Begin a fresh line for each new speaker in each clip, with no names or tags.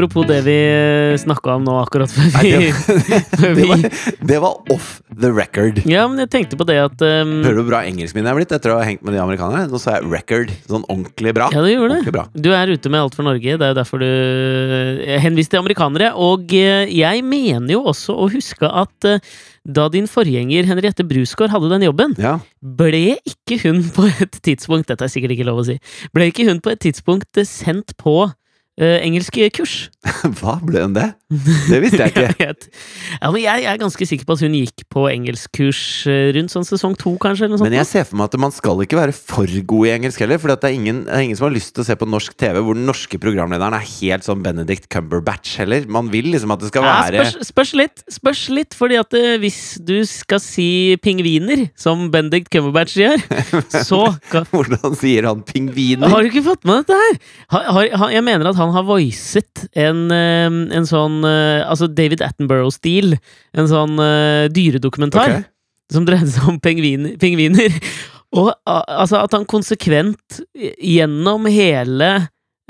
apropos det vi snakka om nå akkurat før vi,
Det var, det var off the record.
Ja, men jeg tenkte på det at um,
Hører du hvor bra engelskminnet er blitt etter å ha hengt med de amerikanerne? Nå sa jeg record. Sånn ordentlig bra.
Ja, du gjorde det.
bra.
Du er ute med Alt for Norge. Det er jo derfor du eh, henviste til amerikanere. Og eh, jeg mener jo også å huske at eh, da din forgjenger Henriette Brusgaard hadde den jobben,
Ja.
ble ikke hun på et tidspunkt Dette er sikkert ikke lov å si. Ble ikke hun på et tidspunkt eh, sendt på eh, engelske kurs?
Hva ble hun det? Det visste jeg ikke.
Jeg. Ja, men jeg, jeg er ganske sikker på at hun gikk på engelskkurs eh, rundt sånn sesong to, kanskje?
Men jeg ser for meg at man skal ikke være for god i engelsk heller. For det er, ingen, det er ingen som har lyst til å se på norsk TV hvor den norske programlederen er helt sånn Benedict Cumberbatch heller. Man vil liksom at det skal
Ja,
være
spørs, spørs litt, spørs litt, fordi at eh, hvis du skal si pingviner, som Benedict Cumberbatch gjør, så
Hvordan sier han pingviner?
Har du ikke fått med dette her? Har, har, jeg mener at han har voicet en, eh, en sånn eh, Altså David Attenborough-stil. En sånn eh, dyredokumentar
okay.
som dreide seg om pengviner. pingviner. Og a- altså at han konsekvent gjennom hele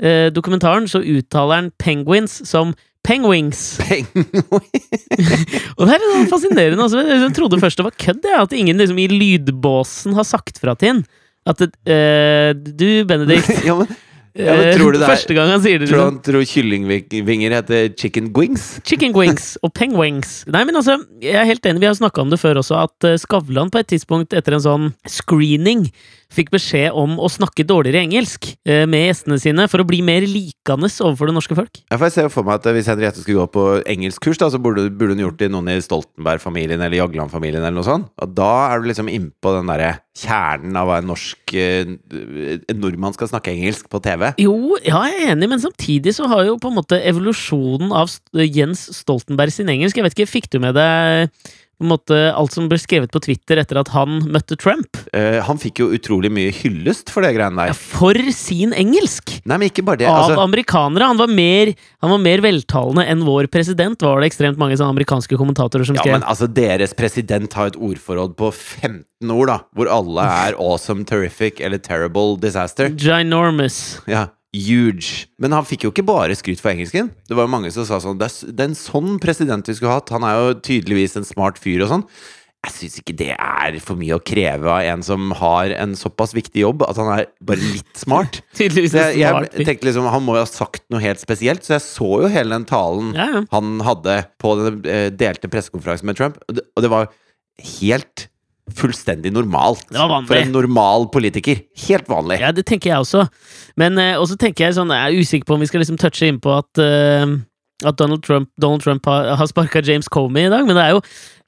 eh, dokumentaren så uttaler han penguins som penguins. Og det er litt sånn fascinerende. Altså. Jeg trodde først det var kødd, jeg, at ingen liksom, i lydbåsen har sagt fra til ham At eh, du, Benedikt
ja, men, Ja,
eh,
tror du det er-
Første gang han sier det.
tror du
Liksom,
han tror kyllingvinger heter chicken wings?
Chicken wings og pengwings. Nei, men altså, jeg er helt enig, vi har snakka om det før også, at eh, Skavlan på et tidspunkt etter en sånn screening fikk beskjed om å snakke dårligere engelsk eh, med gjestene sine for å bli mer likende overfor det norske folk.
Ja, for jeg ser jo for meg at Hvis Henriette skulle gå på engelskkurs, da, så burde, burde hun gjort det i noen i Stoltenberg-familien eller Jagland-familien. eller noe sånt Og da er du liksom innpå den derre kjernen av hva en norsk eh, En nordmann skal snakke engelsk på TV.
Jo, ja, jeg er enig, men samtidig så har jo på en måte evolusjonen av Jens Stoltenberg sin engelsk Jeg vet ikke, fikk du med deg på en måte alt som ble skrevet på Twitter etter at han møtte Trump?
Eh, han fikk jo utrolig mye hyllest for det greiene
Ja, for sin engelsk!
Nei, men ikke bare det.
Av
Altså,
amerikanere. Han var, mer, han var mer veltalende enn vår president, var det ekstremt mange amerikanske kommentatorer som skrev.
ja, men altså, deres president har et ordforråd på 15 ord, da. Hvor alle er awesome, terrific eller terrible disaster.
Ginormous.
Ja, huge. Men han fikk jo ikke bare skryt for engelsken. Det var jo mange som sa sånn Det er, en sånn president vi skulle hatt. Han er jo tydeligvis en smart fyr og sånn. Jeg syns ikke det er for mye å kreve av en som har en såpass viktig jobb, at han er bare litt smart.
Tydeligvis
jeg, jeg tenkte liksom Han må jo ha sagt noe helt spesielt, så jeg så jo hele den talen
Ja, ja.
han hadde på den eh, delte pressekonferansen med Trump, og det, og det var helt fullstendig normalt.
Det var vanlig.
For en normal politiker. Helt vanlig.
Ja, det tenker jeg også. Men eh, også tenker jeg sånn, jeg er usikker på om vi skal liksom touche inn på at, eh, at Donald Trump, Donald Trump har, har sparka James Comey i dag, men det er jo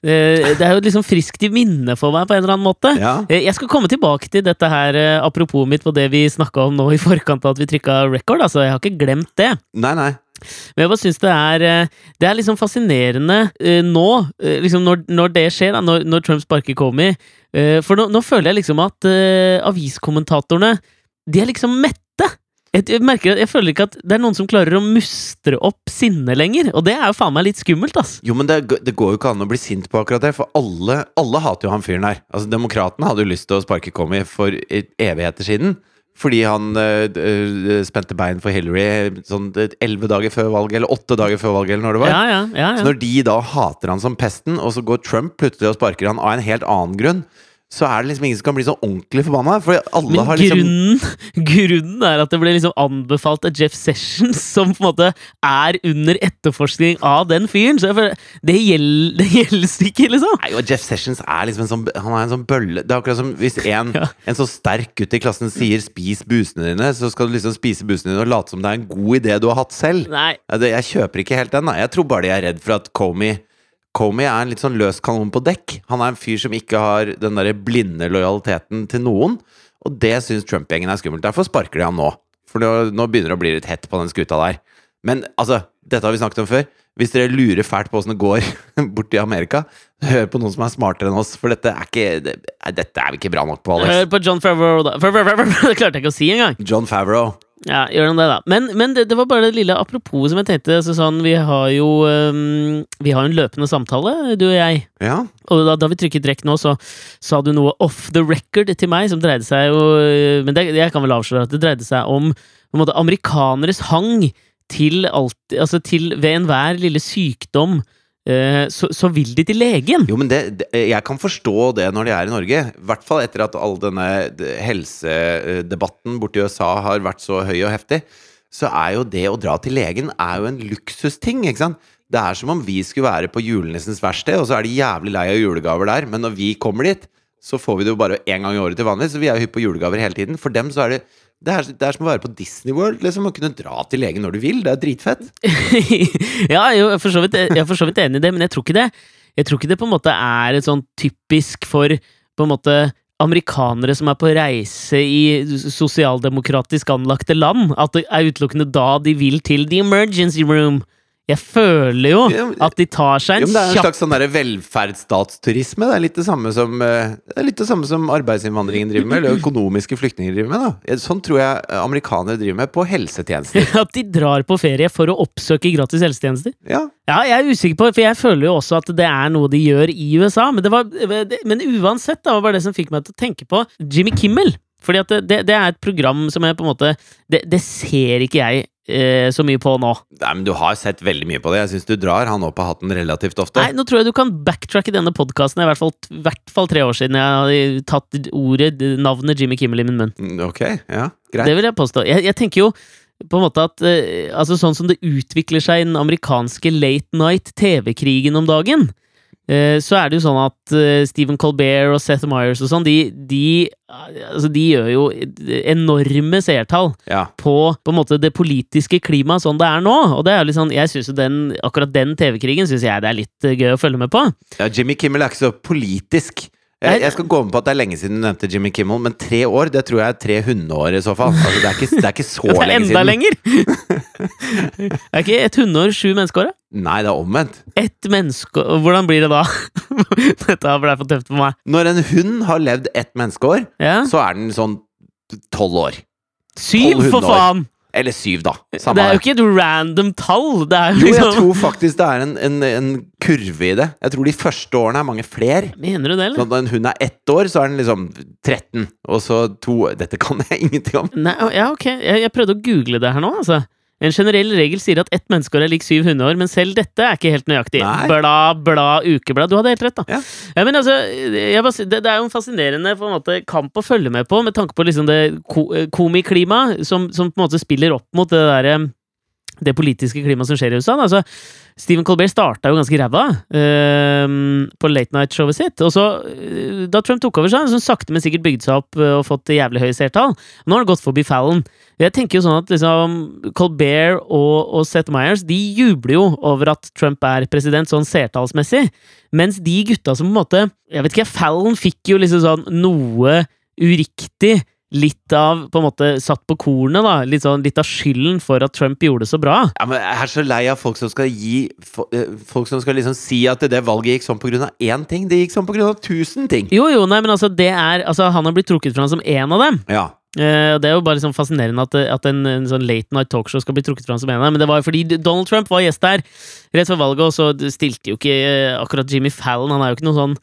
eh, det er jo liksom friskt i minne for meg på en eller annen måte.
Ja.
Eh, Jeg skal komme tilbake til dette her, eh, apropos mitt på det vi snakka om nå i forkant av at vi trykka record. Altså, jeg har ikke glemt det.
Nei, nei.
Men jeg bare syns det er eh, Det er liksom fascinerende eh, nå, eh, liksom når, når det skjer, da, når, når Trump sparker Comey. For nå, nå føler jeg liksom at aviskommentatorene De er liksom mette. Jeg, jeg merker at jeg føler ikke at det er noen som klarer å mustre opp sinnet lenger. Og det er jo faen meg litt skummelt, ass.
Jo, men det, det går jo ikke an å bli sint på akkurat det, for alle, alle hater jo han fyren her. Altså, Demokratene hadde jo lyst til å sparke Comey for e- evigheter siden. Fordi han øh, spente bein for Hillary sånn elleve dager før valget, eller åtte dager før valget, eller når det var.
Ja, ja, ja,
Så når de da hater han som pesten, og så går Trump plutselig og sparker han av en helt annen grunn, så er det liksom ingen som kan bli så ordentlig forbanna. For alle
Men
har liksom
grunnen, grunnen er at det ble liksom anbefalt av Jeff Sessions, som på en måte er under etterforskning av den fyren. Så føler, det gjelder det gjelder ikke, liksom.
Nei, og Jeff Sessions er liksom en sånn Han er en sånn bølle Det er akkurat som hvis en,
Ja.
en så sterk gutt i klassen sier 'spis busene dine', så skal du liksom spise busene dine og late som det er en god idé du har hatt selv.
Nei.
Jeg kjøper ikke helt den. Da. Jeg tror bare de er redd for at Comey Comey er en litt sånn løs kanon på dekk. Han er en fyr som ikke har den der blinde lojaliteten til noen. Og det syns Trump-gjengen er skummelt. Derfor sparker de han nå. For nå, nå begynner det å bli litt hett på den skuta der. Men altså, dette har vi snakket om før. Hvis dere lurer fælt på åssen det går borti Amerika, hør på noen som er smartere enn oss. For dette er ikke det, Dette er vi ikke bra nok på, Alex.
Hør på John Favreau, da. Favreau, Favreau, Favreau. Det klarte jeg ikke å si engang.
John Favreau.
Ja, gjør de det, da. Men, men det, det var bare det lille apropos som jeg tenkte. Sånn, vi har jo um, Vi har en løpende samtale, du og jeg.
Ja.
Og da, da vi trykket rekk nå, så sa du noe off the record til meg, som dreide seg jo øh, Men det, jeg kan vel avsløre at det dreide seg om på en måte, amerikaneres hang til alt Altså til ved enhver lille sykdom så, så vil de til legen.
Jo, men det, det, jeg kan forstå det når de er i Norge. I hvert fall etter at all denne d- helsedebatten borti USA har vært så høy og heftig. Så er jo det å dra til legen er jo en luksusting, ikke sant? Det er som om vi skulle være på julenissens verksted, og så er de jævlig lei av julegaver der. Men når vi kommer dit, så får vi det jo bare én gang i året til vanlig. Så vi er jo hypp på julegaver hele tiden. For dem så er det det er, det er som å være på Disney World. Liksom, å kunne dra til legen når du vil. Det er dritfett.
ja, jeg er for så vidt, vidt enig i det, men jeg tror ikke det Jeg tror ikke det på en måte er et sånn typisk for på en måte amerikanere som er på reise i sosialdemokratisk anlagte land, at det er utelukkende da de vil til the emergency room. Jeg føler jo at de tar seg en
men det er en
kjapp
slags sånn velferdsstatsturisme. Det er litt det samme som eh, Det litt det samme som arbeidsinnvandringen driver med, eller økonomiske flyktninger driver med. da Sånn tror jeg eh, amerikanere driver med på helsetjenester.
At de drar på ferie for å oppsøke gratis helsetjenester.
Ja,
Ja, jeg er usikker på, for jeg føler jo også at det er noe de gjør i USA. Men, det var, men uansett, da, var det som fikk meg til å tenke på Jimmy Kimmel. Fordi at det, det er et program som jeg på en måte Det, det ser ikke jeg eh, så mye på nå.
Nei, men Du har sett veldig mye på det. Jeg syns du drar han opp av hatten relativt ofte.
Nei, nå tror jeg du kan backtracke denne podkasten. I hvert fall, hvert fall tre år siden jeg hadde tatt ordet, navnet Jimmy Kimmel i min munn.
Mm, Ok, ja, greit.
Det vil jeg påstå. Jeg, jeg tenker jo på en måte at eh, altså Sånn som det utvikler seg i den amerikanske late night TV-krigen om dagen, så er det jo sånn at eh, Stephen Colbert og Seth Meyers og sånn, de, de, altså de gjør jo enorme seertall
Ja.
på på en måte det politiske klimaet sånn det er nå. Og det er jo litt sånn, jeg synes jo den, akkurat den TV-krigen syns jeg det er litt eh, gøy å følge med på.
ja, Jimmy Kimmel er ikke så politisk. Jeg, jeg skal gå med på at det er lenge siden du nevnte Jimmy Kimmel, men tre år det tror jeg er tre hundeår i så fall. Altså, det, er ikke, det er ikke så
Det er enda
siden.
lenger! er ikke et hundeår sju menneskeår?
Nei, det er omvendt.
Ett menneske Hvordan blir det da? Dette ble for tøft for meg.
Når en hund har levd ett menneskeår,
Ja.
så er den sånn tolv år.
Syv, for faen!
Eller syv, da.
Det er jo ikke et random tall. Det er jo
jeg
liksom
tror faktisk det er en, en, en kurve i det. Jeg tror de første årene er mange flere.
Mener du det,
Så når en hund er ett år, så er den liksom 13. Og så to Dette kan jeg ingenting om.
Nei, ja, ok. Jeg, jeg prøvde å google det her nå, altså. En generell regel sier at ett menneskeår er lik syv hundeår, men selv dette er ikke helt nøyaktig.
Nei.
Bla, bla, ukeblad. Du hadde helt rett, da.
Ja.
Ja, men altså, jeg bare, det, det er jo en fascinerende på en måte, kamp å følge med på, med tanke på liksom det ko komiklimaet som, som på en måte spiller opp mot det derre det politiske klimaet som skjer i USA. Altså, Stephen Colbert starta jo ganske ræva uh, på late night-showet sitt. Og så, uh, da Trump tok over, så har han sånn sakte, men sikkert bygd seg opp uh, og fått jævlig høye seertall. Nå har det gått forbi Fallon. Jeg tenker jo sånn at liksom, Colbert og, og Seth Meyers de jubler jo over at Trump er president, sånn seertallsmessig. Mens de gutta som på en måte Jeg vet ikke, Fallon fikk jo liksom sånn noe uriktig. Litt av på en måte satt på kornet, da. Litt, sånn, litt av skylden for at Trump gjorde det så bra.
Ja, men Jeg er så lei av folk som skal gi eh, Folk som skal liksom si at det valget gikk sånn av én ting. Det gikk sånn av tusen ting.
Jo, jo, nei, men altså, det er Altså, han har blitt trukket fram som én av dem.
Ja.
Uh, det er jo bare liksom fascinerende at, at en, en sånn late night talkshow skal bli trukket fram som en av dem. Men det var jo fordi Donald Trump var gjest der rett før valget, og så stilte jo ikke uh, akkurat Jimmy Fallon Han er jo ikke noen sånn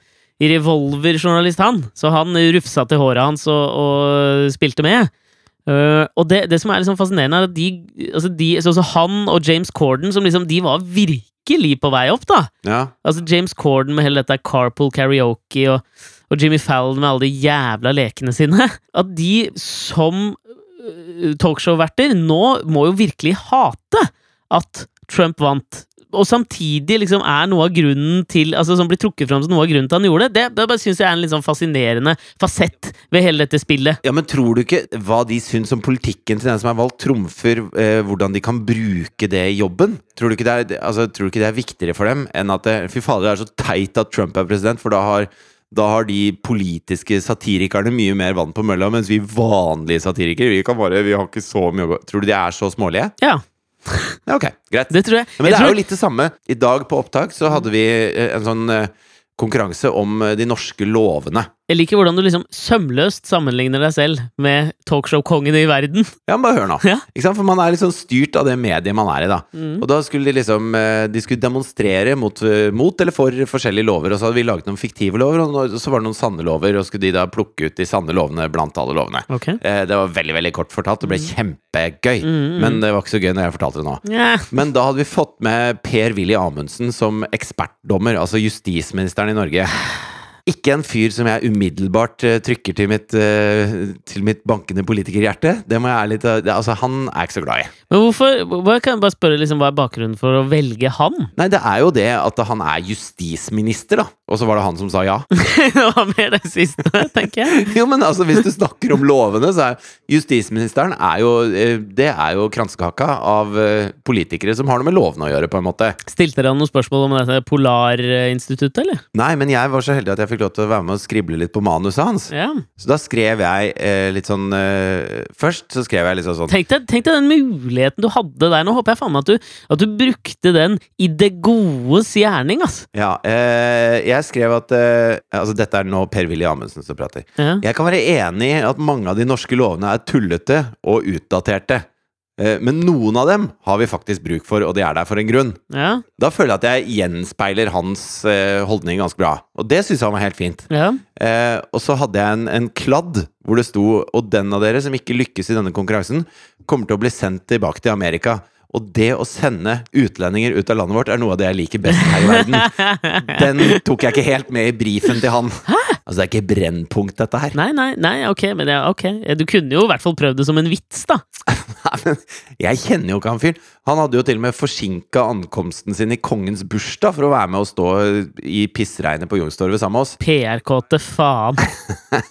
revolverjournalist, han. Så han rufsa til håret hans og, og spilte med. Uh, og det, det som er liksom fascinerende, er at de, altså de så, så Han og James Corden, som liksom, de var virkelig på vei opp, da.
ja.
Altså James Corden med hele dette carpool karaoke og, og Jimmy Fallon med alle de jævla lekene sine. At de som øh, talkshow-verter nå må jo virkelig hate at Trump vant. Og samtidig liksom er noe av grunnen til Altså som blir trukket fram som noe av grunnen til han gjorde det. Det, det syns jeg er en litt sånn fascinerende fasett ved hele dette spillet.
Ja, men tror du ikke hva de syns om politikken til den som er valgt, trumfer eh, hvordan de kan bruke det i jobben? Tror du, ikke det er, altså, tror du ikke det er viktigere for dem enn at det, Fy fader, det er så teit at Trump er president, for da har, da har de politiske satirikerne mye mer vann på mølla, mens vi vanlige satirikere, vi kan bare Vi har ikke så mye Tror du de er så smålige?
Ja,
Ja, ok, greit.
det tror jeg.
Men
jeg
det er jo litt det samme. I dag på opptak så hadde vi eh, en sånn eh, konkurranse om eh, de norske lovene.
Jeg liker hvordan du liksom sømløst sammenligner deg selv med talkshow-kongen i verden.
Ja, men bare hør nå.
Ja.
For man er liksom styrt av det mediet man er i, da.
Mm.
Og da skulle de liksom eh, De skulle demonstrere mot, eh, mot eller for forskjellige lover, og så hadde vi laget noen fiktive lover, og så var det noen sanne lover, og skulle de da plukke ut de sanne lovene blant alle lovene.
Ok.
Eh, Det var veldig, veldig kort fortalt. Det ble kjempegøy.
Mm, mm.
Men det var ikke så gøy når jeg fortalte det nå.
Ja.
Men da hadde vi fått med Per-Willy Amundsen som ekspertdommer, altså justisministeren i Norge. Ikke en fyr som jeg umiddelbart eh, trykker til mitt, eh, til mitt bankende politikerhjerte. Det må jeg ærlig Altså, han er jeg ikke så glad i.
Men hvorfor hva, Kan jeg bare spørre liksom, hva er bakgrunnen for å velge han?
Nei, det er jo det at han er justisminister, da. Og så var det han som sa ja.
det var mer det siste, tenker jeg.
Jo, men altså, hvis du snakker om lovene, så er justisministeren er jo eh, Det er jo kransekaka av politikere som har noe med lovene å gjøre, på en måte.
Stilte dere han noen spørsmål om dette Polarinstituttet, eller?
Nei, men jeg var så heldig at jeg fikk lov til å være med og skrible litt på manuset hans.
Ja.
Så da skrev jeg eh, litt sånn eh, Først så skrev jeg litt sånn
Tenk deg, tenk deg den muligheten du hadde der. Nå håper jeg faen meg at du, at du brukte den i det godes gjerning, ass.
Ja, eh, jeg skrev at eh, Altså, dette er nå Per-Willy Amundsen som prater.
Ja.
Jeg kan være enig i at mange av de norske lovene er tullete og utdaterte. Eh, Men noen av dem har vi faktisk bruk for, og de er der for en grunn.
Ja.
Da føler jeg at jeg gjenspeiler hans eh, holdning ganske bra. Og det syns han var helt fint.
ja.
Eh, og så hadde jeg en, en kladd hvor det sto Og den av dere som ikke lykkes i denne konkurransen, kommer til å bli sendt tilbake til Amerika. Og det å sende utlendinger ut av landet vårt er noe av det jeg liker best her i verden. Den tok jeg ikke helt med i brifen til han. Altså, det er ikke Brennpunkt, dette her.
Nei, nei, nei, ok, men ja, ok. Du kunne jo i hvert fall prøvd det som en vits, da.
Nei, men jeg kjenner jo ikke han fyren. Han hadde jo til og med forsinka ankomsten sin i kongens bursdag for å være med og stå i pissregnet på Youngstorget sammen med oss.
PR-kåte faen.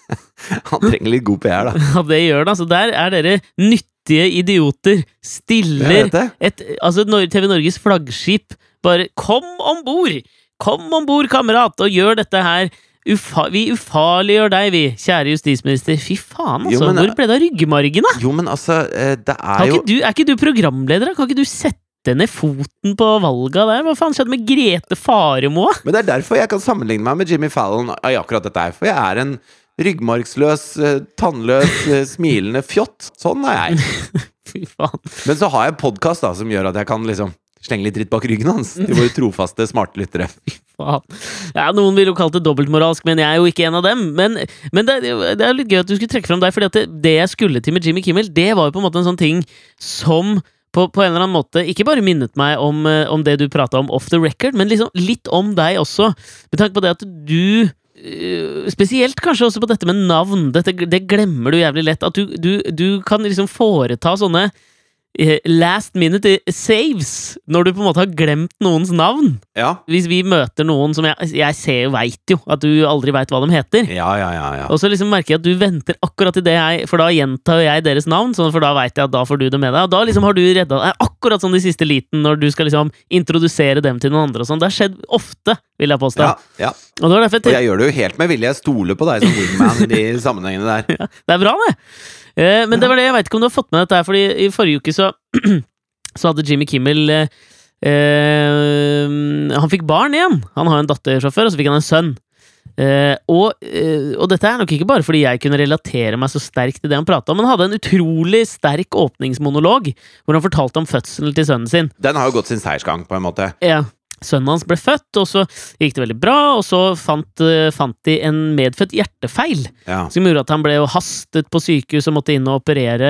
Han trenger litt god PR, da.
Ja, det gjør det. Altså, der er dere nyttige idioter. Stiller
det.
et Altså, TV Norges flaggskip. Bare kom om bord! Kom om bord, kamerat, og gjør dette her. Ufa vi ufarliggjør deg, vi, kjære justisminister. Fy faen, altså.
Jo, men-
Hvor ble det av ryggmargen, da?
Jo, men altså, eh, det er jo
ikke du, er ikke du programleder, da? Kan ikke du sette ned foten på valga der? Hva faen skjedde med Grete Faremo?
Men det er derfor jeg kan sammenligne meg med Jimmy Fallon i akkurat dette her. For jeg er en ryggmargsløs, eh, tannløs, eh, smilende fjott. Sånn er jeg.
Fy faen.
Men så har jeg podkast som gjør at jeg kan liksom slenge litt dritt bak ryggen hans De våre trofaste, smarte lyttere.
Faen. Ja, Noen ville jo kalt det dobbeltmoralsk, men jeg er jo ikke en av dem. Men, men det, det er litt gøy at du skulle trekke fram deg, for det, det jeg skulle til med Jimmy Kimmel, det var jo på en måte en sånn ting som på, på en eller annen måte ikke bare minnet meg om, eh, om det du prata om off the record, men liksom litt om deg også. Med tanke på det at du eh, Spesielt kanskje også på dette med navn. Dette, det glemmer du jævlig lett. At du, du, du kan liksom foreta sånne last minute saves når du på en måte har glemt noens navn
Ja,
hvis vi møter noen som jeg, jeg ser jo, veit jo at du aldri veit hva de heter.
ja, ja. ja, ja.
Og så liksom merker jeg at du venter akkurat i det jeg For da gjentar jeg deres navn, sånn, for da veit jeg at da får du det med deg. Og da liksom har du redda deg akkurat sånn i siste liten, når du skal liksom introdusere dem til noen andre og sånn. Det har skjedd ofte, vil jeg påstå.
ja, ja.
Og
Og jeg gjør det jo helt med vilje. Jeg stoler på deg som wingman i de sammenhengene der.
Det er bra, det! Eh, men det var det, jeg veit ikke om du har fått med dette her, Fordi i forrige uke så, så hadde Jimmy Kimmel eh, eh, Han fikk barn igjen. Han har en datter fra før, og så fikk han en sønn. Eh, og, eh, og dette er nok ikke bare fordi jeg kunne relatere meg så sterkt til det han prata om, men han hadde en utrolig sterk åpningsmonolog hvor han fortalte om fødselen til sønnen sin.
Den har jo gått sin seiersgang, på en måte.
Ja. Sønnen hans ble født, og så gikk det veldig bra, og så fant, eh, fant de en medfødt hjertefeil.
Ja.
Som gjorde at han ble hastet på sykehus og måtte inn og operere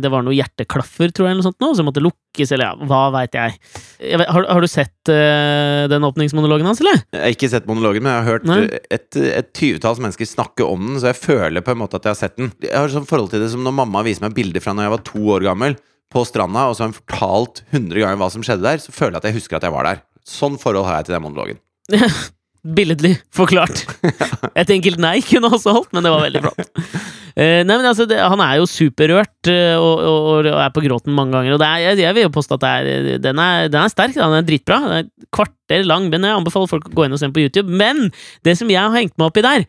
Det var noe hjerteklaffer, tror jeg, eller noe sånt nå, som måtte lukkes, eller ja, hva veit jeg. jeg vet, har, har du sett uh, den åpningsmonologen hans, eller?
Jeg har ikke sett monologen, men jeg har hørt
Nei.
et, et tyvetalls mennesker snakke om den, så jeg føler på en måte at jeg har sett den. Jeg har sånn forhold til det som når mamma viser meg bilder fra når jeg var to år gammel, på stranda, og så har hun fortalt 100 ganger hva som skjedde der, så føler jeg at jeg husker at jeg var der. Sånn forhold har jeg til den monologen.
Billedlig forklart. Et enkelt nei kunne også holdt, men det var veldig flott. Eh, nei, men altså, det, Han er jo superrørt eh, og, og, og er på gråten mange ganger. Og det er, jeg, jeg vil jo påstå at det er, den, er, den er sterk. da, Den er dritbra. Den er kvarter lang, men jeg anbefaler folk å gå inn og se den på YouTube. Men det som jeg har hengt meg opp i der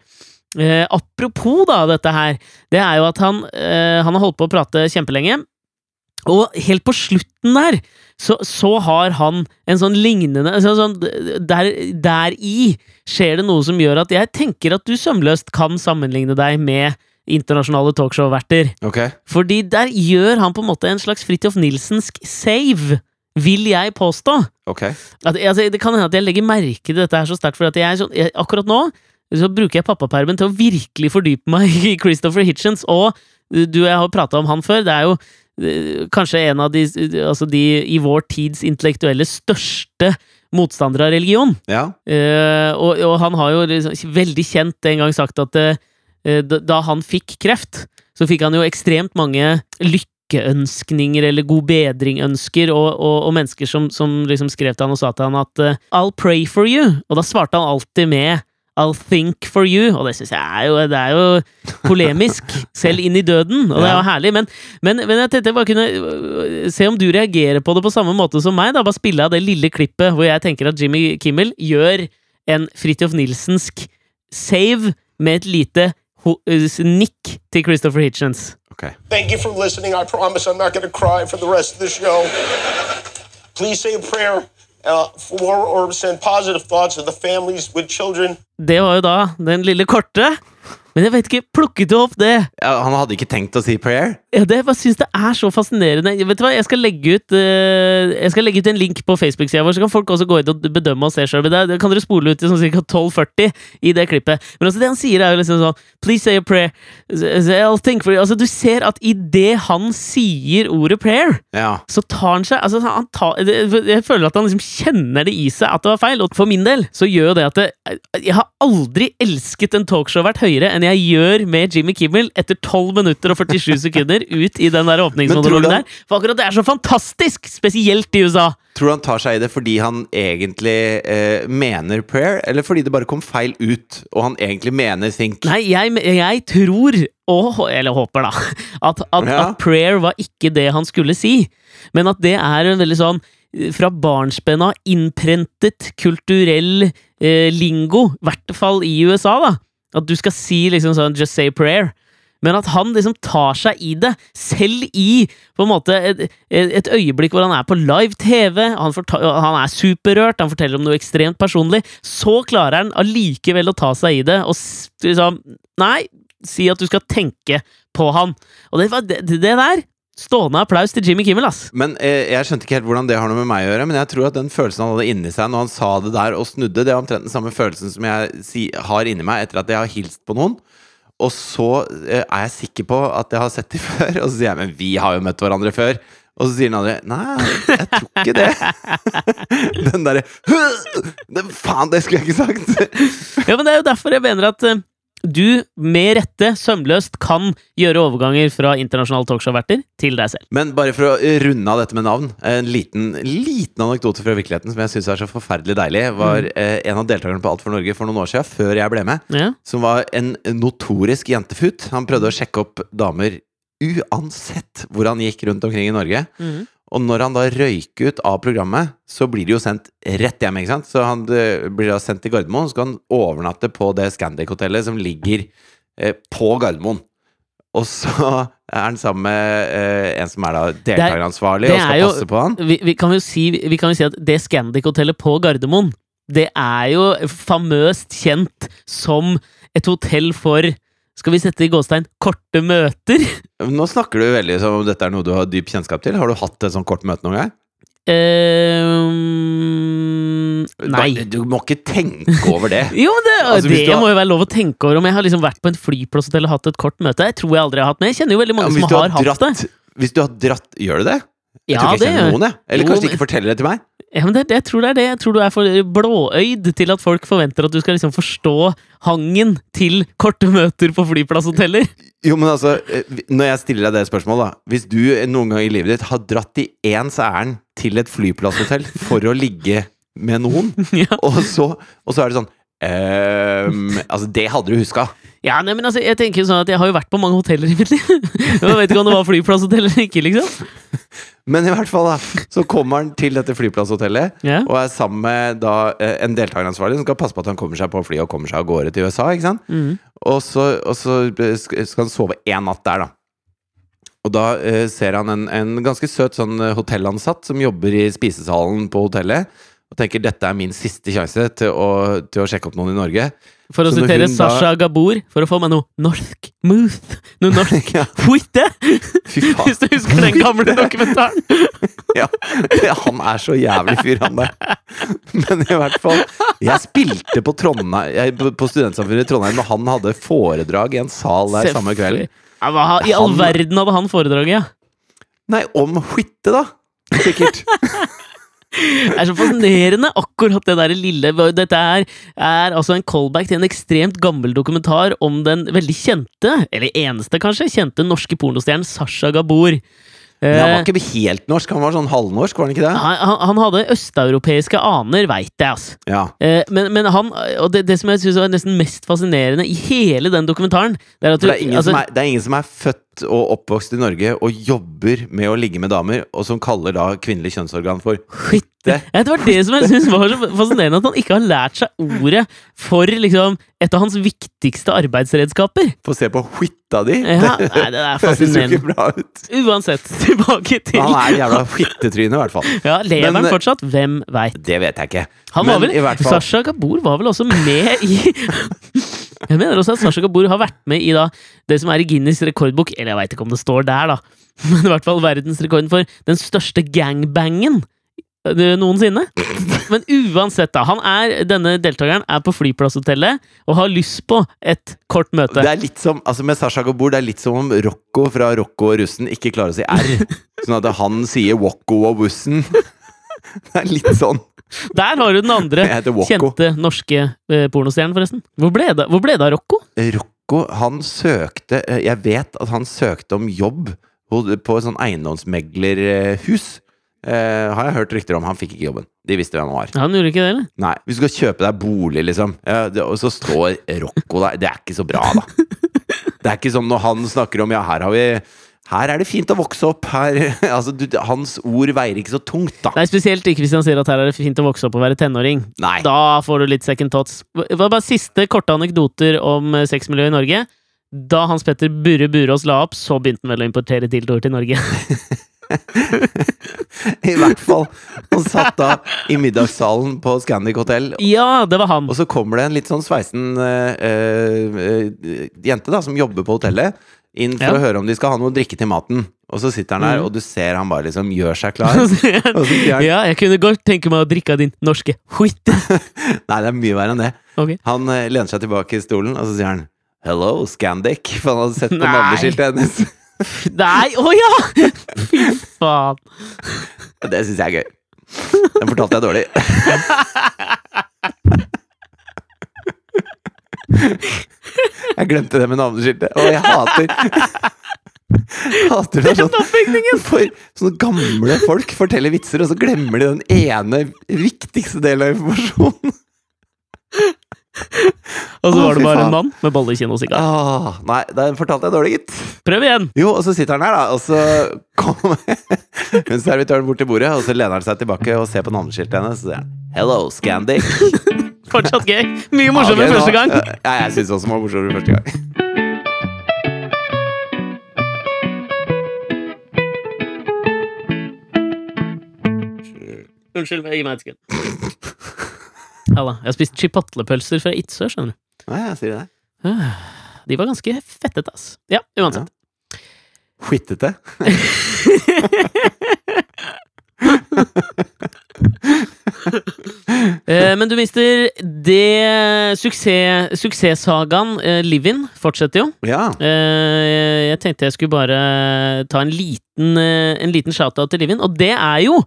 uh, Apropos da dette her, det er jo at han, han har holdt på å prate kjempelenge. Og helt på slutten der, så, så har han en sånn lignende så, sånn, der, der i skjer det noe som gjør at jeg tenker at du sømløst kan sammenligne deg med internasjonale talkshow-verter.
Okay.
Fordi der gjør han på en måte en slags Fridtjof Nilsensk save, vil jeg påstå.
Okay.
At, altså, det kan hende at jeg legger merke til dette her så sterkt, for at jeg, sånn- jeg, akkurat nå så bruker jeg pappapermen til å virkelig fordype meg i Christopher Hitchens, og du og jeg har prata om han før. Det er jo kanskje en av de, altså de i vår tids intellektuelle største motstandere av religion.
Ja.
Uh, og, og han har jo liksom veldig kjent en gang sagt at uh, da, han fikk kreft, så fikk han jo ekstremt mange lykkeønskninger eller god bedring-ønsker, og, og, og mennesker som, som liksom skrev til han og sa til han at uh, I'll pray for you. Og da svarte han alltid med I'll think for you, og det syns jeg er jo, det er jo polemisk, selv inn i døden, og det er jo herlig. Men, men, men jeg tenkte jeg bare kunne øh, se om du reagerer på det på samme måte som meg. da, Bare spille av det lille klippet hvor jeg tenker at Jimmy Kimmel gjør en Fridtjof Nilsensk save med et lite øh, nikk til Christopher Hitchens.
Okay.
Thank you for listening. I promise I'm not going to cry for the rest of the show. Please say a prayer uh.
Det var jo da den lille korte. Men jeg vet ikke, plukket du opp det?
Ja, han hadde ikke tenkt å si prayer?
Ja, det, jeg bare synes det er så fascinerende. Vet du hva, Jeg skal legge ut uh, Jeg skal legge ut en link på Facebook-sida vår, så kan folk også gå inn og bedømme og se sjøl. Det, det kan dere spole ut til sånn ca. 12.40 i det klippet. Men altså det han sier, er jo liksom sånn Please say a prayer. I'll think for you. Altså, du ser at idet han sier ordet prayer,
Ja.
så tar han seg altså, han tar, Jeg føler at han liksom kjenner det i seg at det var feil. Og for min del så gjør jo det at det, jeg har aldri elsket en talkshow-vert høyere enn jeg gjør med Jimmy Kimmel etter 12 minutter og 47 sekunder ut i den der åpningsmonologen der. For akkurat det er så fantastisk! Spesielt i USA.
Tror du han tar seg i det fordi han egentlig eh, mener prayer, eller fordi det bare kom feil ut, og han egentlig mener think?
Nei, jeg, jeg tror, og, eller håper da, at, at,
Ja.
at prayer var ikke det han skulle si. Men at det er en veldig sånn fra barnsben av innprentet kulturell eh, lingo, i hvert fall i USA, da. At du skal si liksom sånn 'just say prayer'. Men at han liksom tar seg i det, selv i på en måte et, et øyeblikk hvor han er på live TV, han, han er superrørt, han forteller om noe ekstremt personlig, så klarer han allikevel å ta seg i det og liksom Nei, si at du skal tenke på han. Og det, det, det der Stående applaus til Jimmy Kimmel, ass.
Men eh, Jeg skjønte ikke helt hvordan det har noe med meg å gjøre, men jeg tror at den følelsen han hadde inni seg når han sa det der og snudde, det er omtrent den samme følelsen som jeg si, har inni meg etter at jeg har hilst på noen. Og så eh, er jeg sikker på at jeg har sett dem før, og så sier jeg men vi har jo møtt hverandre før. Og så sier den andre nei, jeg tror ikke det. den derre Faen, det skulle jeg ikke sagt!
Ja, men Det er jo derfor jeg mener at eh, du med rette sømløst kan gjøre overganger fra internasjonale talkshow-verter til deg selv.
Men bare for å runde av dette med navn, en liten, liten anekdote fra virkeligheten som jeg syns er så forferdelig deilig, var eh, en av deltakerne på Alt for Norge for noen år siden, før jeg ble med,
Ja.
som var en notorisk jentefut. Han prøvde å sjekke opp damer uansett hvor han gikk rundt omkring i Norge.
Mhm.
Og når han da røyker ut av programmet, så blir det jo sendt rett hjem. ikke sant? Så han eh, blir da sendt til Gardermoen, så skal han overnatte på det Scandic-hotellet som ligger eh, på Gardermoen. Og så er han sammen med eh, en som er da deltakeransvarlig og skal
jo-
passe på han.
Vi, vi, kan jo si, vi kan jo si at det Scandic-hotellet på Gardermoen, det er jo famøst kjent som et hotell for skal vi sette i gåstein korte møter?
Nå snakker du veldig som om dette er noe du har dyp kjennskap til. Har du hatt et sånt kort møte noen gang?
Um, nei.
Da, du må ikke tenke over det.
Jo, det,
Altså,
det
har-
må jo være lov å tenke over om jeg har liksom vært på en flyplass og hatt et kort møte. Jeg tror jeg aldri har hatt med. Jeg kjenner jo veldig mange
ja,
som har,
har dratt,
hatt det.
hvis du har dratt Gjør du det? Jeg
Ja,
tror ikke jeg kjenner noen, jeg. Eller
Jo,
kanskje de ikke forteller det til meg.
Ja, men det, det, jeg tror det er det. Jeg tror du er for blåøyd til at folk forventer at du skal liksom forstå hangen til korte møter på flyplasshoteller.
Jo, men altså, eh, når jeg stiller deg det spørsmålet, da. Hvis du noen gang i livet ditt har dratt i ens ærend til et flyplasshotell for å ligge med noen,
ja.
og så, og så er det sånn Um, Altså, det hadde du huska.
Ja, nei, men altså, jeg tenker sånn at jeg har jo vært på mange hoteller i mitt liv. Jeg vet ikke om det var flyplasshotell eller ikke, liksom.
Men i hvert fall, da. Så kommer han til dette flyplasshotellet
Ja.
og er sammen med da eh, en deltakeransvarlig som skal passe på at han kommer seg på flyet og kommer seg av gårde til USA. ikke sant?
Mhm.
Og så, og så sk- skal han sove én natt der, da. Og da eh, ser han en, en ganske søt sånn eh, hotellansatt som jobber i spisesalen på hotellet, og tenker dette er min siste sjanse til å, til å sjekke opp noen i Norge.
For å sitere
Sasha da-
Gabor, for å få meg noe norsk muth. Noe norsk
Ja.
Huite! Hvis du husker den gamle dokumentaren.
Ja, han er så jævlig fyr, han der. Men i hvert fall Jeg spilte på, Trondheim, på Studentsamfunnet i Trondheim når han hadde foredrag i en sal der samme kveld.
Ja, hva I all
Han-
verden hadde han foredraget, ja.
Nei, om Huitte, da! Sikkert.
Det er så fascinerende, akkurat det der lille Dette er, er altså en callback til en ekstremt gammel dokumentar om den veldig kjente, eller eneste kanskje, kjente norske pornostjernen Sasha Gabor.
Men han
Eh,
var ikke helt norsk, han var sånn halvnorsk, var han ikke det?
han, han- han hadde østeuropeiske aner, veit jeg, altså.
Ja.
Eh, men, men han, og det, det som jeg synes var nesten mest fascinerende i hele den dokumentaren Det er at du,
det er, ingen
altså,
som er, det er ingen som er født og oppvokst i Norge og jobber med å ligge med damer, og som kaller da kvinnelig kjønnsorgan for
Skitte. Ja, det var det som jeg synes var så fascinerende, at han ikke har lært seg ordet for liksom, et av hans viktigste arbeidsredskaper.
Få se på skitta di!
Ja, nei, det er
Høres
fascinerende.
ikke bra ut.
Uansett, tilbake til
Han er jævla skittetryne, i hvert fall.
ja, Lever han fortsatt? Hvem veit?
Det vet jeg ikke.
Han
Men
var vel,
i hvert fall
Sasha Gabor var vel også med i Jeg mener også at Sasha Gabor har vært med i da, det som er i Guinness rekordbok, eller jeg veit ikke om det står der, da, men i hvert fall verdensrekorden for den største gangbangen eh, noensinne. Men uansett, da. Han er, denne deltakeren er på flyplasshotellet og har lyst på et kort møte.
Det er litt som, altså Med Sasha Gabor, det er litt som om Rocco fra Rocco og russen ikke klarer å si R. Sånn at han sier Wocco og Wussen. Det er litt sånn.
Der har du den andre kjente norske eh, pornostjernen, forresten. Hvor ble det, hvor ble det av Rocco?
Rocco, han søkte eh, Jeg vet at han søkte om jobb på et sånn eiendomsmeglerhus. Uh, har jeg hørt rykter om. Han fikk ikke jobben. De visste hvem han var.
Han gjorde ikke det, eller?
Nei, Hvis du skal kjøpe deg bolig, liksom, ja, det, og så står Rocco der Det er ikke så bra, da. Det er ikke sånn når han snakker om Ja, her har vi her er det fint å vokse opp. Her, altså, du, hans ord veier ikke så tungt, da.
Nei, spesielt ikke hvis han sier at her er det fint å vokse opp og være tenåring.
Nei.
Da får du litt second thoughts. Det var bare siste korte anekdoter om eh, sexmiljøet i Norge. Da Hans Petter Burre Burås la opp, så begynte han vel å importere dildoer til Norge.
I hvert fall. Han satt da i middagssalen på Scandic hotell,
ja, det var han!
og så kommer det en litt sånn sveisen uh, uh, jente da, som jobber på hotellet, inn for
Ja.
å høre om de skal ha noe å drikke til maten. Og så sitter han der,
mm.
og du ser han bare liksom gjør seg klar.
Han, ja, jeg kunne godt tenke meg å drikke av din norske skitt.
Nei, det er mye verre enn det.
Okay.
Han uh, lener seg tilbake i stolen, og så sier han Hello, Scandic. For han hadde sett på navneskiltet hennes.
Nei, å ja! Fy faen.
Det syns jeg er gøy. Den fortalte jeg dårlig. Jeg glemte det med navneskiltet. Og jeg hater Hater det sånn For sånne gamle folk forteller vitser, og så glemmer de den ene viktigste delen av informasjonen.
Og så var det bare en mann med bolle, kino og sigar.
Ah, nei, den fortalte jeg dårlig, gitt.
Prøv igjen!
Jo, og så sitter han her, da, og så kommer servitøren bort til bordet, og så lener han seg tilbake og ser på navneskiltet hennes, og så sier han Hello, Scandic.
Fortsatt gøy. Mye morsommere
Ja, ok,
første gang.
Ja, jeg syns også det var morsommere første gang.
Unnskyld, gi meg et sekund. Halla. Jeg har spist chipotlepølser fra Itzøe, skjønner du.
Nei, jeg sier det.
De var ganske fettete, ass. Ja, uansett.
Skittete.
Eh, men du, mister, det suksess, suksesssagaen eh, Livin fortsetter jo.
Ja.
Eh, jeg tenkte jeg skulle bare ta en liten, eh, en liten shout-out til Livin, og det er jo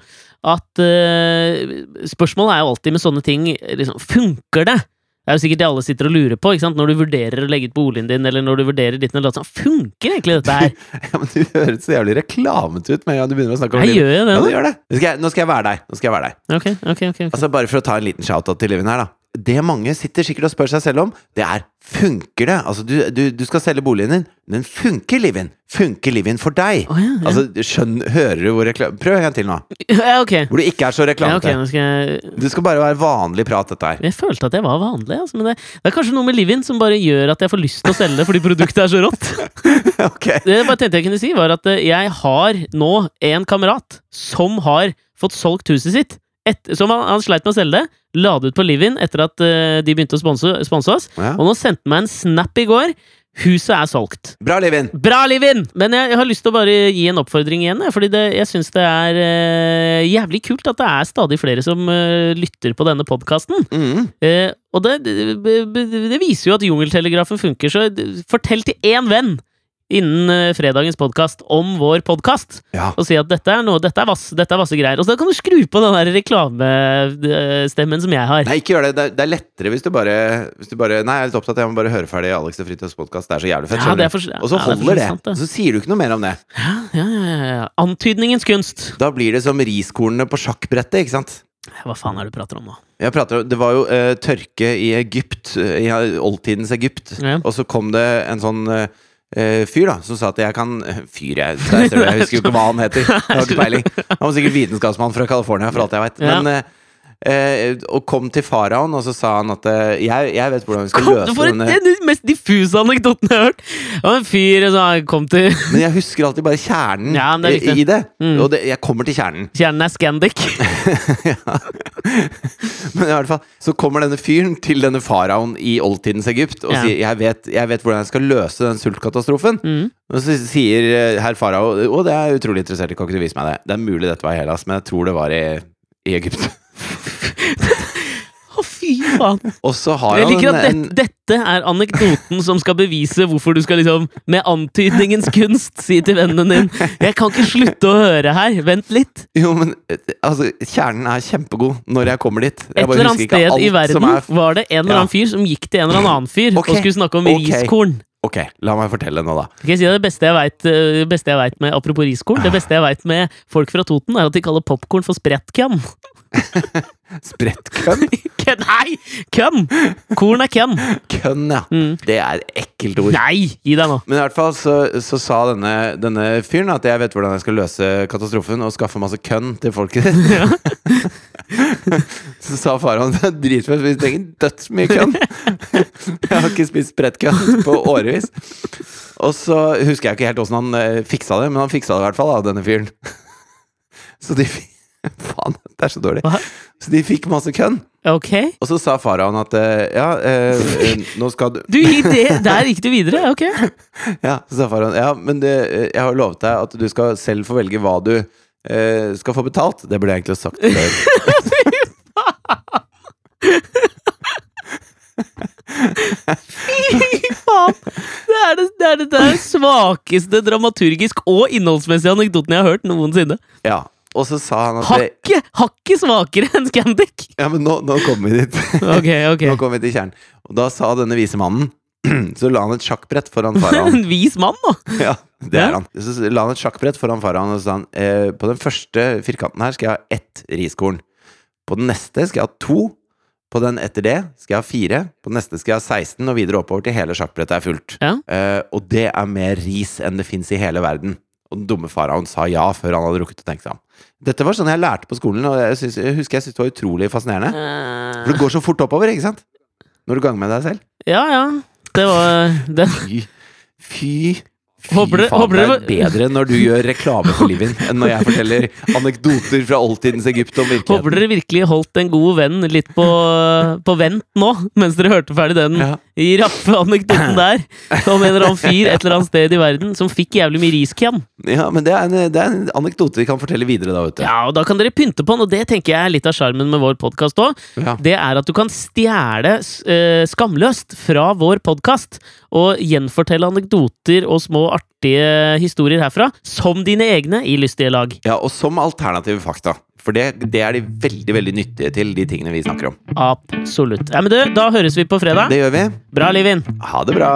at eh, Spørsmålet er jo alltid med sånne ting liksom, Funker det? Det er jo sikkert det alle sitter og lurer på, ikke sant? når du vurderer å legge ut boligen din, eller når du vurderer ditt eller. Sånn, funker egentlig dette her?
ja, men du høres så jævlig reklamete ut med en gang du begynner å snakke om
Jeg gjør jeg det,
Ja, du gjør det. Nå skal, jeg, nå skal jeg være deg. Nå skal jeg være deg.
Ok, ok, ok. okay.
Altså, bare for å ta en liten shout-out til Livin her, da. Det mange sitter sikkert og spør seg selv om, det er funker det? Altså, du, du, du skal selge boligen din, men funker Livin? Funker Livin for deg?
Oh, ja, ja.
Altså, skjønn, hører du hvor reklame Prøv en gang til nå.
Ja, ok.
Hvor du ikke er så
Ja, okay, skal jeg
Det skal bare være vanlig prat, dette her.
Jeg følte at jeg var vanlig, altså, men det, det er kanskje noe med Livin som bare gjør at jeg får lyst til å selge fordi produktet er så rått.
okay.
Det jeg bare tenkte jeg kunne si, var at eh, jeg har nå en kamerat som har fått solgt huset sitt. Et, som han, han sleit med å selge det, la det ut på Livin etter at uh, de begynte å sponse, oss,
Ja.
og nå sendte han meg en snap i går. Huset er solgt.
Bra, Livin!
Bra, Livin! Men jeg, jeg har lyst til å bare gi en oppfordring igjen. Fordi det, jeg syns det er uh, jævlig kult at det er stadig flere som uh, lytter på denne podkasten.
Mm.
Og det, det, det, det viser jo at jungeltelegrafen funker, så fortell til én venn innen eh, fredagens podkast om vår podkast,
Ja.
og si at dette er, noe, dette, er vass, dette er vasse greier. Og så kan du skru på den der reklamestemmen som jeg har.
Nei, ikke gjør det. Det er, det er lettere hvis du bare, hvis du bare Nei, jeg er litt opptatt, jeg må bare høre ferdig Alex og Fritjofs podkast. Det er så jævlig fett.
Ja, det er for-
og så
er
holder det.
sant, det.
Så sier du ikke noe mer om det.
Ja, ja, ja, ja. Antydningens kunst.
Da blir det som riskornene på sjakkbrettet, ikke sant?
Hva faen er det du prater om nå?
Jeg prater, det var jo uh, tørke i Egypt, eh, i oldtidens Egypt.
Ja.
Og så kom det en sånn eh, eh, fyr da, som sa at jeg kan eh, Fyr, jeg, jeg husker jo ikke hva han heter. Jeg har ikke peiling. Han var sikkert vitenskapsmann fra California, for alt jeg veit. Men eh, Og kom til faraoen, og så sa han at eh, jeg, jeg vet hvordan vi skal
Kom,
løse
for
denne Det er
den mest diffuse anekdoten jeg har hørt! Det var en fyr som kom til
Men jeg husker alltid bare kjernen
Ja, det
i, i det.
Mm.
Og det, jeg kommer til kjernen.
Kjernen er Scandic.
Men i hvert fall Så kommer denne fyren til denne faraoen i oldtidens Egypt og
Ja.
sier jeg vet, 'Jeg vet hvordan jeg skal løse den sultkatastrofen'.
Mm.
Og så sier eh, herr farao 'Å, det er utrolig interessert kan ikke du vise meg det?' Det er mulig dette var i Hellas, men jeg tror det var i, i Egypt.
Å, fy faen!
Og så har
Jeg liker at
en,
det, dette er anekdoten som skal bevise hvorfor du skal liksom, med antydningens kunst, si til vennen din 'Jeg kan ikke slutte å høre her, vent litt'.
Jo, men altså, kjernen er kjempegod når jeg kommer dit. Jeg
Et eller annet sted i verden
er
var det en eller
Ja.
annen fyr som gikk til en eller annen fyr
okay,
og skulle snakke om
okay.
riskorn.
Ok, la meg fortelle nå, da.
Skal jeg si det beste jeg vet, eh, beste jeg vet med Apropos riskorn, det beste jeg vet med folk fra Toten, er at de kaller popkorn for sprettkønn.
Sprettkønn?
Kønn- Nei! Kønn! Korn er kønn.
Kønn, ja.
Mm.
Det er et ekkelt ord.
Nei! Gi deg nå.
Men i hvert fall så, så sa denne, denne fyren at jeg vet hvordan jeg skal løse katastrofen og skaffe masse kønn til folket ditt. så sa faraoen det er dritfett, vi trenger dødsmye kønn. jeg har ikke spist sprettkønn på årevis. Og så husker jeg ikke helt åssen han eh, fiksa det, men han fiksa det i hvert fall, da, denne fyren. så de fikk Faen, det er så dårlig.
Hva?
Så de fikk masse kønn.
Okay.
Og så sa faraoen at eh, ja, eh, eh, nå skal du
Du gikk det, Der gikk du videre? Ok.
Ja, så sa faraoen Ja, men det, eh, jeg har lovet deg at du skal selv få velge hva du eh, skal få betalt. Det burde jeg egentlig ha sagt før.
Fy faen! Det er det, det, er det svakeste dramaturgisk og innholdsmessige anekdoten jeg har hørt noensinne.
Ja, og så sa han at
Hakket hakke svakere enn Scandic!
Ja, men nå, nå kommer vi dit.
Ok, ok.
Nå kommer vi til kjernen. Og da sa denne vise mannen Så la han et sjakkbrett foran faraoen.
En vis mann, da!
Ja, det er han. Så la han et sjakkbrett foran faraoen og så sa han eh, på den første firkanten her skal jeg ha ett riskorn. På den neste skal jeg ha to. På den etter det skal jeg ha fire. På den neste skal jeg ha 16, og videre oppover til hele sjakkbrettet er fullt.
Ja.
Eh, og det er mer ris enn det fins i hele verden. Og den dumme faraoen sa ja før han hadde rukket å tenke seg om. Dette var sånn jeg lærte på skolen, og jeg, synes, jeg husker jeg syntes det var utrolig fascinerende. For det går så fort oppover, ikke sant? Når du ganger med deg selv.
Ja, ja. Det var det.
Fy Fy Fy
Håper
faen, det er bedre når du gjør reklame for Livin enn når jeg forteller anekdoter fra oldtidens Egypt om virkeligheten.
Håper dere virkelig holdt en god venn litt på, på vent nå, mens dere hørte ferdig den
Ja.
i raffe anekdoten der. Om en eller annen fyr et eller annet sted i verden som fikk jævlig mye riskjam.
Ja, men det er, en, det er en anekdote vi kan fortelle videre da, vet du.
Ja, og da kan dere pynte på den, og det tenker jeg er litt av sjarmen med vår podkast òg.
Ja.
Det er at du kan stjele uh, skamløst fra vår podkast og gjenfortelle anekdoter og små artige historier herfra som dine egne i lystige lag.
Ja, og som alternative fakta. For det, det er de veldig veldig nyttige til, de tingene vi snakker om.
Absolutt. Ja, men du, da høres vi på fredag.
Det gjør vi.
Bra, Livin!
Ha det bra.